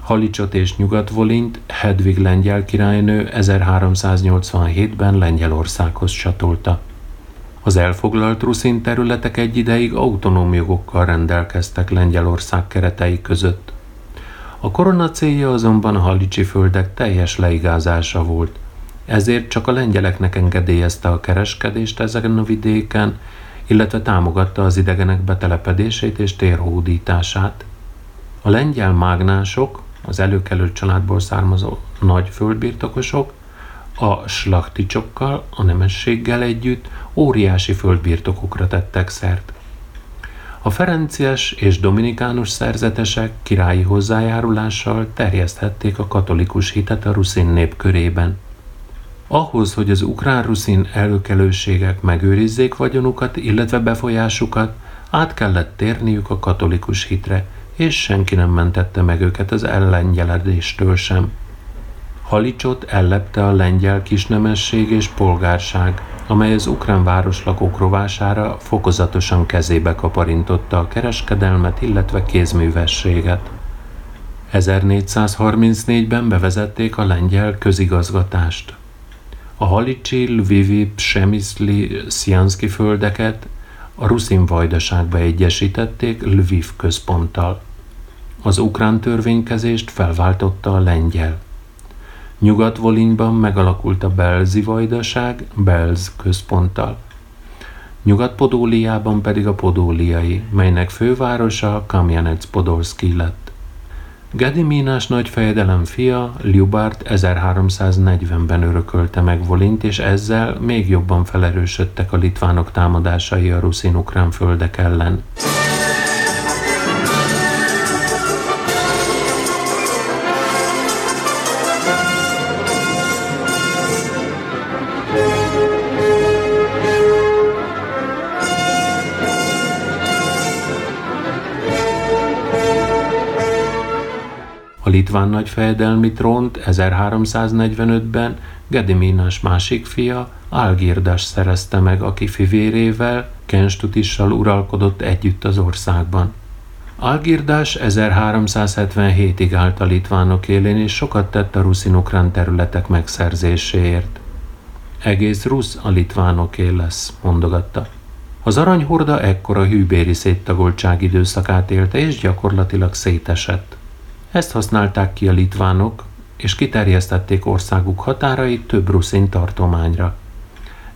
Halicsot és Nyugat-Volint Hedvig lengyel királynő 1387-ben Lengyelországhoz csatolta. Az elfoglalt ruszin területek egy ideig autonóm jogokkal rendelkeztek Lengyelország keretei között. A korona célja azonban a halicsi földek teljes leigázása volt – ezért csak a lengyeleknek engedélyezte a kereskedést ezeken a vidéken, illetve támogatta az idegenek betelepedését és térhódítását. A lengyel mágnások, az előkelő családból származó nagy földbirtokosok, a slachticsokkal, a nemességgel együtt óriási földbirtokokra tettek szert. A ferenciás és dominikánus szerzetesek királyi hozzájárulással terjeszthették a katolikus hitet a ruszin nép körében. Ahhoz, hogy az ukrán-ruszin előkelőségek megőrizzék vagyonukat, illetve befolyásukat, át kellett térniük a katolikus hitre, és senki nem mentette meg őket az ellengyeledéstől sem. Halicsot ellepte a lengyel kisnemesség és polgárság, amely az ukrán városlakók rovására fokozatosan kezébe kaparintotta a kereskedelmet, illetve kézművességet. 1434-ben bevezették a lengyel közigazgatást. A Halicsi, Lvivi, Psemiszli, Szianszki földeket a Ruszin vajdaságba egyesítették Lviv központtal. Az ukrán törvénykezést felváltotta a lengyel. Nyugat-Volinyban megalakult a Belzi vajdaság Belz központtal. Nyugat-Podóliában pedig a Podóliai, melynek fővárosa Kamjanec-Podolszki lett. Gedimínás nagyfejedelem fia, Liubárt 1340-ben örökölte meg Volint, és ezzel még jobban felerősödtek a litvánok támadásai a ruszin-ukrán földek ellen. Litván nagyfejedelmi trónt 1345-ben Gediminas másik fia, Algirdas szerezte meg, aki fivérével, Kenstutissal uralkodott együtt az országban. Algirdás 1377-ig állt a litvánok élén, és sokat tett a ruszinukrán területek megszerzéséért. Egész rusz a litvánoké lesz, mondogatta. Az aranyhorda ekkora hűbéri széttagoltság időszakát élte, és gyakorlatilag szétesett. Ezt használták ki a litvánok, és kiterjesztették országuk határait több ruszin tartományra.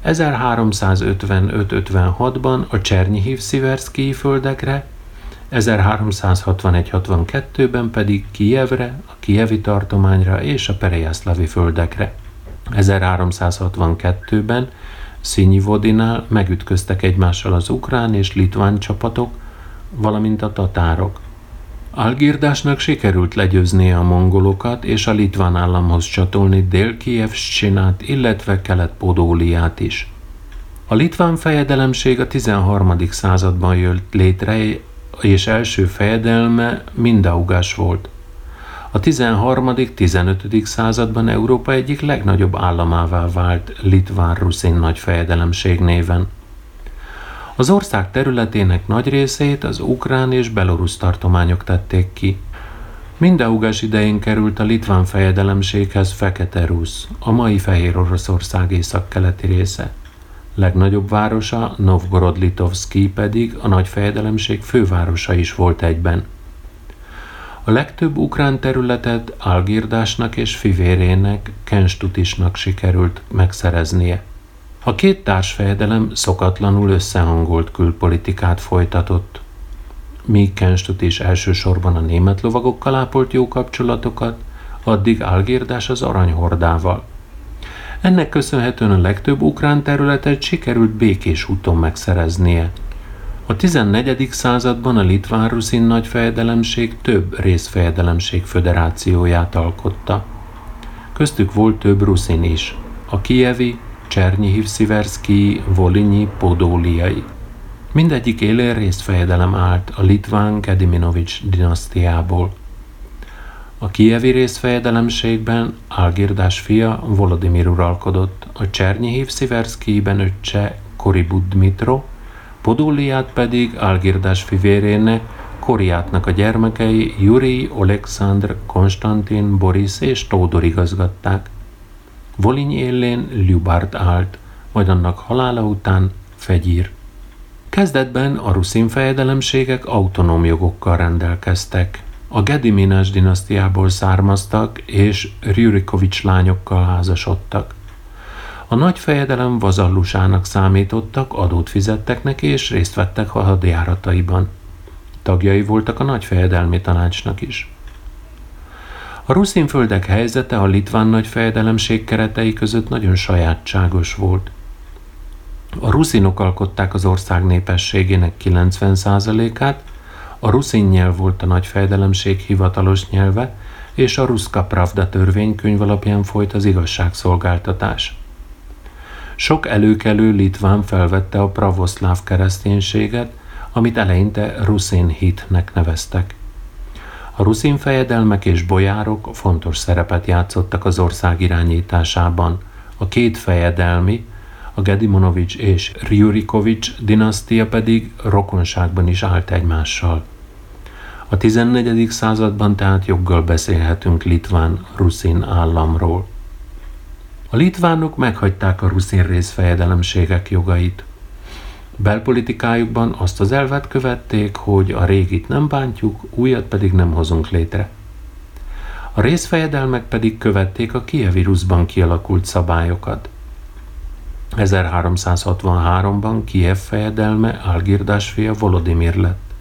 1355-56-ban a Csernyihiv Sziverszkii földekre, 1361-62-ben pedig Kijevre, a Kijevi tartományra és a Perejászlavi földekre. 1362-ben Színyivodinál megütköztek egymással az ukrán és litván csapatok, valamint a tatárok. Algirdásnak sikerült legyőznie a mongolokat és a litván államhoz csatolni dél illetve Kelet-Podóliát is. A litván fejedelemség a 13. században jött létre, és első fejedelme mindaugás volt. A 13.-15. században Európa egyik legnagyobb államává vált Litván-Ruszin nagy fejedelemség néven. Az ország területének nagy részét az ukrán és belorusz tartományok tették ki. Mindaugás idején került a litván fejedelemséghez Fekete Rusz, a mai Fehér Oroszország északkeleti része. Legnagyobb városa, Novgorod-Litovszki pedig a nagy fejedelemség fővárosa is volt egyben. A legtöbb ukrán területet Algirdásnak és fivérének, Kenstutisnak sikerült megszereznie. A két társfejedelem szokatlanul összehangolt külpolitikát folytatott. Míg Kenstut is elsősorban a német lovagokkal ápolt jó kapcsolatokat, addig Algirdás az aranyhordával – ennek köszönhetően a legtöbb ukrán területet sikerült békés úton megszereznie. A 14. században a litván-ruszin nagyfejedelemség több részfejedelemség föderációját alkotta. Köztük volt több ruszin is, a kievi, Csernihiv Sziverszki, Volinyi, Podóliai. Mindegyik élén részfejedelem állt a litván Gediminovics dinasztiából. A kievi részfejedelemségben Algirdás fia Volodimir uralkodott, a Csernyihiv Sziverszkijben öccse Koribud Dmitro, Podóliát pedig Algirdás fivérének, Koriátnak a gyermekei Juri, Alexandr, Konstantin, Boris és Tódor igazgatták. Voliny élén Ljubárt állt, majd annak halála után Fegyír. Kezdetben a ruszin fejedelemségek autonóm jogokkal rendelkeztek, a Gediminás dinasztiából származtak, és Rjurikovics lányokkal házasodtak. A nagy fejedelem vazallusának számítottak, adót fizettek neki, és részt vettek a hadjárataiban. Tagjai voltak a nagy fejedelmi tanácsnak is. A ruszinföldek helyzete a litván nagy fejedelemség keretei között nagyon sajátságos volt. A ruszinok alkották az ország népességének 90%-át, a ruszin nyelv volt a nagy fejdelemség hivatalos nyelve, és a Ruszka Pravda törvénykönyv alapján folyt az igazságszolgáltatás. Sok előkelő litván felvette a pravoszláv kereszténységet, amit eleinte ruszin hitnek neveztek. A ruszin fejedelmek és bojárok fontos szerepet játszottak az ország irányításában. A két fejedelmi, a Gedimonovics és Ryurikovics dinasztia pedig rokonságban is állt egymással. A 14. században tehát joggal beszélhetünk litván-ruszin államról. A litvánok meghagyták a ruszin részfejedelemségek jogait. Belpolitikájukban azt az elvet követték, hogy a régit nem bántjuk, újat pedig nem hozunk létre. A részfejedelmek pedig követték a kievi Ruszban kialakult szabályokat. 1363-ban Kiev fejedelme Algirdás fia Volodimir lett.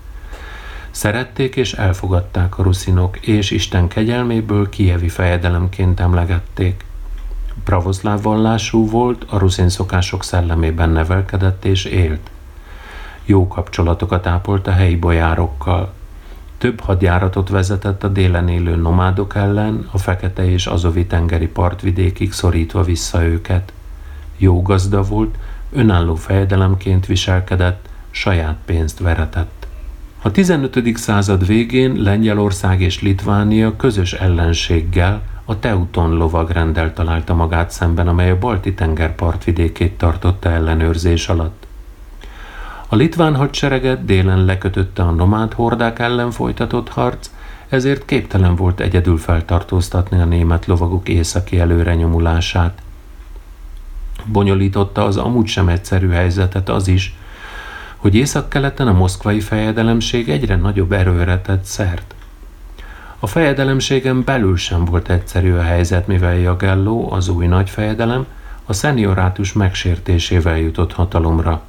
Szerették és elfogadták a ruszinok, és Isten kegyelméből kievi fejedelemként emlegették. Pravoszláv vallású volt, a ruszin szokások szellemében nevelkedett és élt. Jó kapcsolatokat ápolt a helyi bojárokkal. Több hadjáratot vezetett a délen élő nomádok ellen, a fekete és azovi tengeri partvidékig szorítva vissza őket. Jó gazda volt, önálló fejedelemként viselkedett, saját pénzt veretett. A 15. század végén Lengyelország és Litvánia közös ellenséggel, a Teuton lovagrendel találta magát szemben, amely a balti tenger partvidékét tartotta ellenőrzés alatt. A litván hadsereget délen lekötötte a nomád hordák ellen folytatott harc, ezért képtelen volt egyedül feltartóztatni a német lovagok északi előrenyomulását. Bonyolította az amúgy sem egyszerű helyzetet az is, hogy északkeleten a moszkvai fejedelemség egyre nagyobb erőre tett szert. A fejedelemségen belül sem volt egyszerű a helyzet, mivel Jagello, az új nagy fejedelem, a szeniorátus megsértésével jutott hatalomra.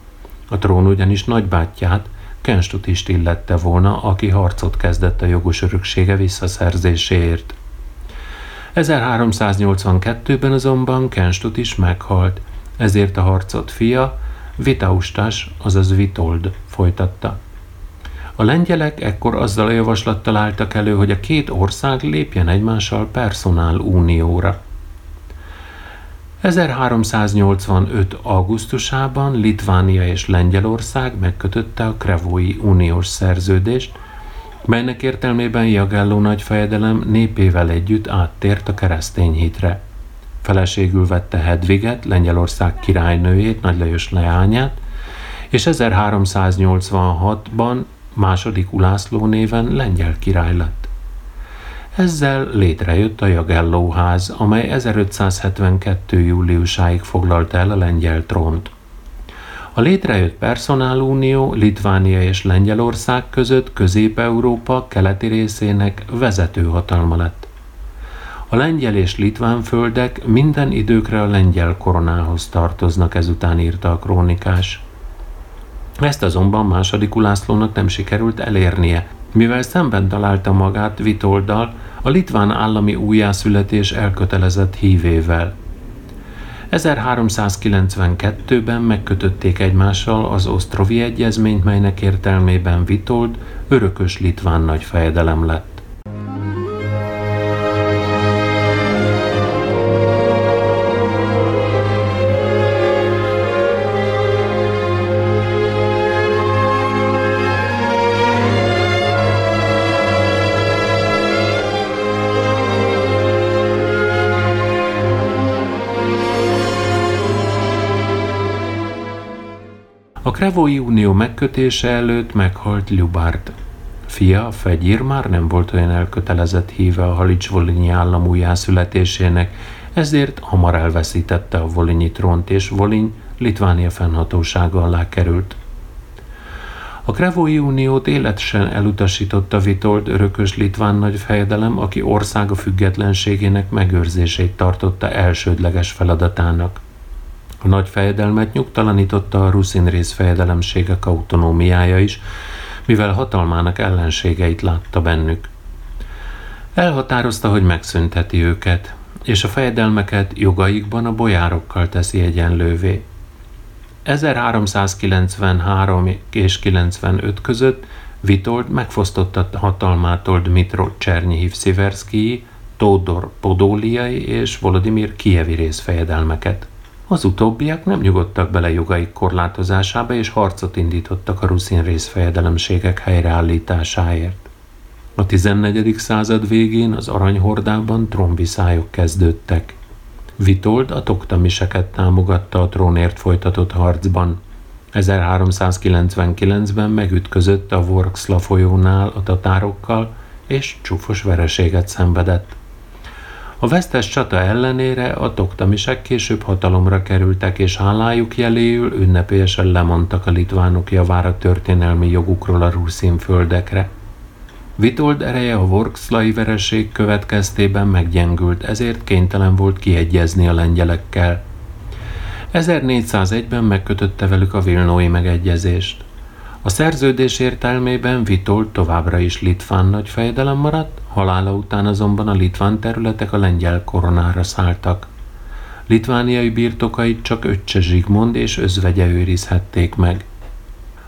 A trón ugyanis nagybátyját, Kenstutist illette volna, aki harcot kezdett a jogos öröksége visszaszerzéséért. 1382-ben azonban Kenstut is meghalt, ezért a harcot fia, Vitaustas, azaz Vitold folytatta. A lengyelek ekkor azzal a javaslattal álltak elő, hogy a két ország lépjen egymással personál unióra. 1385. augusztusában Litvánia és Lengyelország megkötötte a Krevói uniós szerződést, melynek értelmében Jagelló nagyfejedelem népével együtt áttért a keresztény hitre. Feleségül vette Hedviget, Lengyelország királynőjét, Nagy Lajos leányát, és 1386-ban második Ulászló néven lengyel király lett. Ezzel létrejött a Jagelló ház, amely 1572. júliusáig foglalta el a lengyel trónt. A létrejött personálunió Litvánia és Lengyelország között Közép-Európa keleti részének vezető hatalma lett. A lengyel és litván földek minden időkre a lengyel koronához tartoznak, ezután írta a krónikás. Ezt azonban második Ulászlónak nem sikerült elérnie, mivel szemben találta magát Vitoldal, a litván állami újjászületés elkötelezett hívével. 1392-ben megkötötték egymással az Osztrovi Egyezményt, melynek értelmében Vitold örökös litván nagyfejedelem lett. Krevói Unió megkötése előtt meghalt Ljubárd. Fia, Fegyír már nem volt olyan elkötelezett híve a Halics-Volinyi állam újjászületésének, ezért hamar elveszítette a Volinyi trónt, és Voliny Litvánia fennhatósága alá került. A Krevói Uniót életesen elutasította Vitold örökös litván nagy fejedelem, aki országa függetlenségének megőrzését tartotta elsődleges feladatának. A nagy fejedelmet nyugtalanította a ruszin rész fejedelemségek autonómiája is, mivel hatalmának ellenségeit látta bennük. Elhatározta, hogy megszünteti őket, és a fejedelmeket jogaikban a bojárokkal teszi egyenlővé. 1393 és 95 között Vitold megfosztotta hatalmától Dmitro Csernyihiv Sziverszkii, Tódor Podóliai és Volodymyr Kievi részfejedelmeket. Az utóbbiak nem nyugodtak bele jogaik korlátozásába, és harcot indítottak a ruszin részfejedelemségek helyreállításáért. A 14. század végén az aranyhordában trónviszályok kezdődtek. Vitold a toktamiseket támogatta a trónért folytatott harcban. 1399-ben megütközött a Vorksla folyónál a tatárokkal, és csúfos vereséget szenvedett. A vesztes csata ellenére a toktamisek később hatalomra kerültek, és hálájuk jeléül ünnepélyesen lemondtak a litvánok javára történelmi jogukról a ruszin földekre. Vitold ereje a Vorkszlai vereség következtében meggyengült, ezért kénytelen volt kiegyezni a lengyelekkel. 1401-ben megkötötte velük a Vilnói megegyezést. A szerződés értelmében Vitold továbbra is litván nagyfejedelem maradt, halála után azonban a litván területek a lengyel koronára szálltak. Litvániai birtokait csak öccse Zsigmond és özvegye őrizhették meg.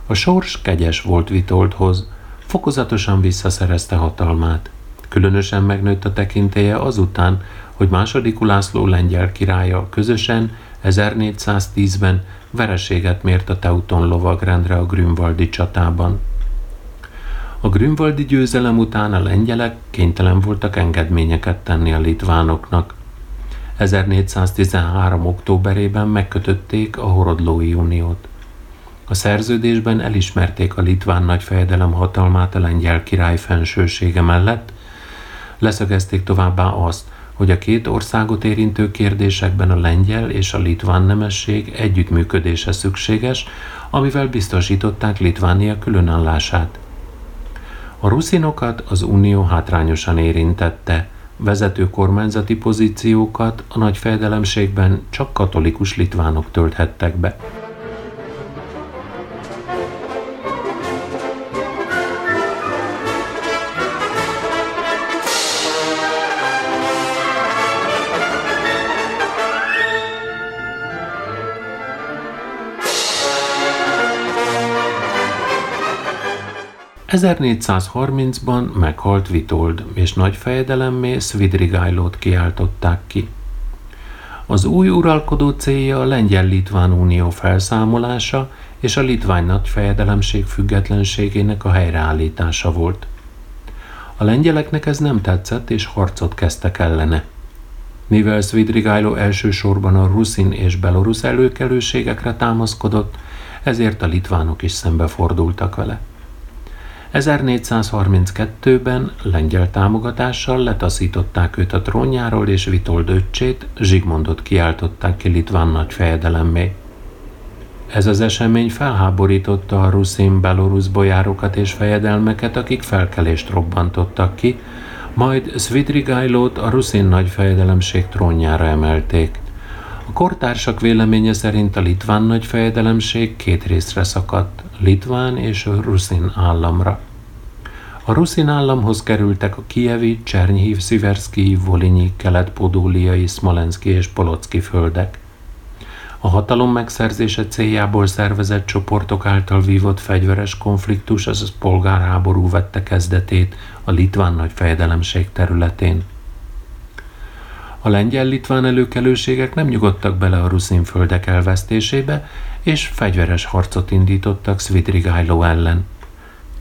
A sors kegyes volt Vitoldhoz, fokozatosan visszaszerezte hatalmát. Különösen megnőtt a tekintélye azután, hogy második Ulászló lengyel királya közösen 1410-ben vereséget mért a Teuton lovagrendre a Grünwaldi csatában. A Grünwaldi győzelem után a lengyelek kénytelen voltak engedményeket tenni a litvánoknak. 1413. októberében megkötötték a Horodlói Uniót. A szerződésben elismerték a litván nagyfejedelem hatalmát a lengyel király fensősége mellett, leszögezték továbbá azt, hogy a két országot érintő kérdésekben a lengyel és a litván nemesség együttműködése szükséges, amivel biztosították Litvánia különállását. A ruszinokat az unió hátrányosan érintette, vezető kormányzati pozíciókat a nagy fejedelemségben csak katolikus litvánok tölthettek be. 1430-ban meghalt Vitold, és nagy fejedelemmé Svidrigájlót kiáltották ki. Az új uralkodó célja a Lengyel-Litván Unió felszámolása és a Litvány nagyfejedelemség függetlenségének a helyreállítása volt. A lengyeleknek ez nem tetszett, és harcot kezdtek ellene. Mivel Svidrigájló elsősorban a ruszin és belorusz előkelőségekre támaszkodott, ezért a litvánok is szembefordultak vele. 1432-ben lengyel támogatással letaszították őt a trónjáról, és Vitold öccsét, Zsigmondot kiáltották ki litván nagy fejedelemmé. Ez az esemény felháborította a ruszin belorusz bojárokat és fejedelmeket, akik felkelést robbantottak ki, majd Svidrigailót a ruszin nagy fejedelemség trónjára emelték. A kortársak véleménye szerint a litván nagy fejedelemség két részre szakadt, litván és ruszin államra. A ruszin államhoz kerültek a kievi, Csernyhív, Sziverszki, Volinyi, kelet-podóliai, Smolenszki és Polocki földek. A hatalom megszerzése céljából szervezett csoportok által vívott fegyveres konfliktus, azaz polgárháború vette kezdetét a litván nagy fejedelemség területén. A lengyel-litván előkelőségek nem nyugodtak bele a ruszin földek elvesztésébe, és fegyveres harcot indítottak Svidrigailo ellen.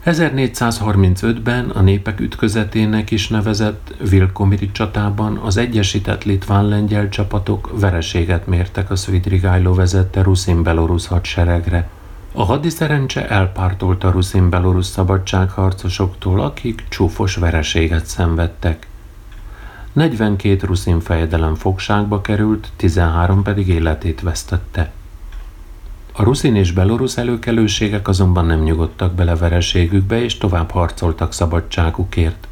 1435-ben a népek ütközetének is nevezett Vilkomiri csatában az egyesített litván-lengyel csapatok vereséget mértek a Svidrigailo vezette ruszin-belorusz hadseregre. A hadiszerencse elpártolt a ruszin-belorusz szabadságharcosoktól, akik csúfos vereséget szenvedtek. 42 ruszin fejedelem fogságba került, 13 pedig életét vesztette. A ruszin és belorusz előkelőségek azonban nem nyugodtak bele vereségükbe, és tovább harcoltak szabadságukért.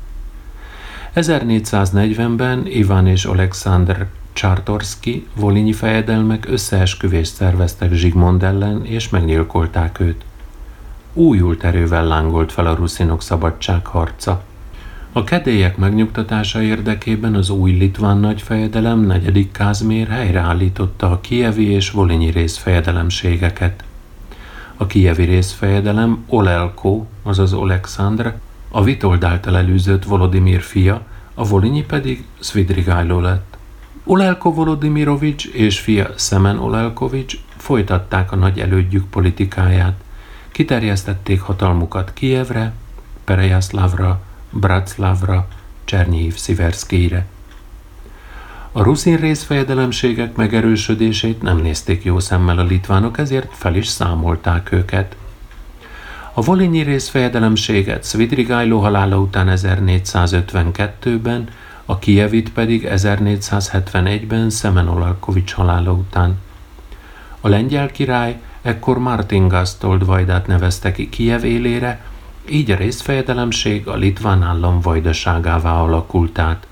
1440-ben Iván és Alexander Csartorski, volinyi fejedelmek összeesküvést szerveztek Zsigmond ellen, és megnyilkolták őt. Újult erővel lángolt fel a ruszinok szabadságharca. A kedélyek megnyugtatása érdekében az új litván nagyfejedelem negyedik Kázmér helyreállította a kievi és volinyi részfejedelemségeket. A kievi részfejedelem Olelko, azaz Alexandr, a Vitold által elűzött Volodimir fia, a volinyi pedig Svidrigailo lett. Olelko Volodimirovics és fia Szemen Olelkovics folytatták a nagy elődjük politikáját. Kiterjesztették hatalmukat Kievre, Perejaszlavra, Bratszlavra, Csernyhív Sziverszkére. A ruszin részfejedelemségek megerősödését nem nézték jó szemmel a litvánok, ezért fel is számolták őket. A volinyi részfejedelemséget Svidrigailo halála után 1452-ben, a Kievit pedig 1471-ben Szemenolalkovics halála után. A lengyel király ekkor Martin Gastold vajdát nevezte ki Kiev élére, így a részfejedelemség a litván állam vajdaságává alakult át.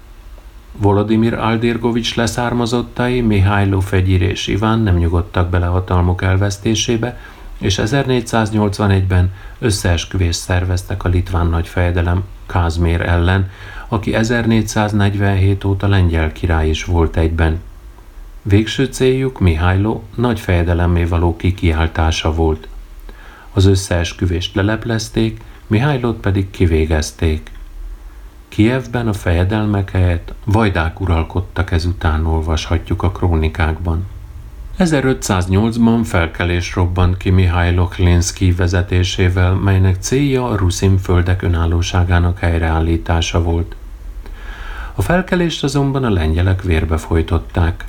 Volodymyr Aldirgovics leszármazottai Mihály Fegyir és Iván nem nyugodtak bele hatalmuk elvesztésébe, és 1481-ben összeesküvést szerveztek a litván nagyfejedelem Kázmér ellen, aki 1447 óta lengyel király is volt egyben. Végső céljuk Mihályló nagy fejedelemmé való kikiáltása volt. Az összeesküvést leleplezték, Mihálylót pedig kivégezték. Kievben a fejedelmek helyett vajdák uralkodtak ezután olvashatjuk a krónikákban. 1508-ban felkelés robbant ki Mihály Lochlinszki vezetésével, melynek célja a ruszin földek önállóságának helyreállítása volt. A felkelést azonban a lengyelek vérbe folytották.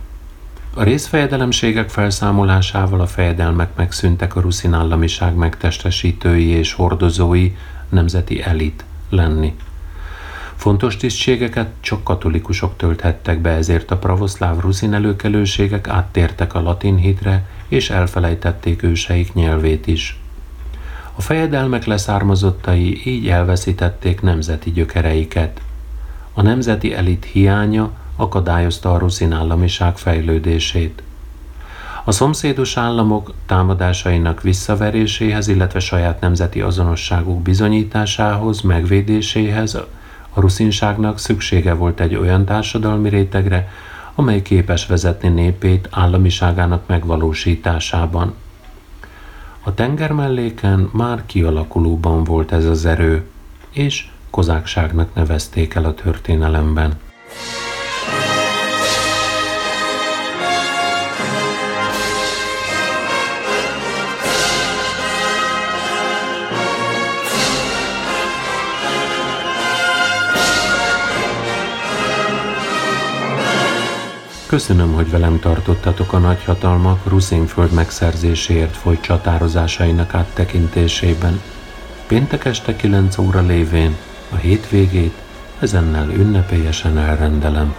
A részfejedelemségek felszámolásával a fejedelmek megszűntek a ruszin államiság megtestesítői és hordozói nemzeti elit lenni. Fontos tisztségeket csak katolikusok tölthettek be, ezért a pravoszláv ruszin előkelőségek áttértek a latin hitre, és elfelejtették őseik nyelvét is. A fejedelmek leszármazottai így elveszítették nemzeti gyökereiket. A nemzeti elit hiánya akadályozta a ruszin államiság fejlődését. A szomszédos államok támadásainak visszaveréséhez, illetve saját nemzeti azonosságuk bizonyításához, megvédéséhez a ruszinságnak szüksége volt egy olyan társadalmi rétegre, amely képes vezetni népét államiságának megvalósításában. A tenger melléken már kialakulóban volt ez az erő, és kozákságnak nevezték el a történelemben. Köszönöm, hogy velem tartottatok a nagyhatalmak Ruszénföld megszerzéséért folyt csatározásainak áttekintésében. Péntek este 9 óra lévén a hétvégét ezennel ünnepélyesen elrendelem.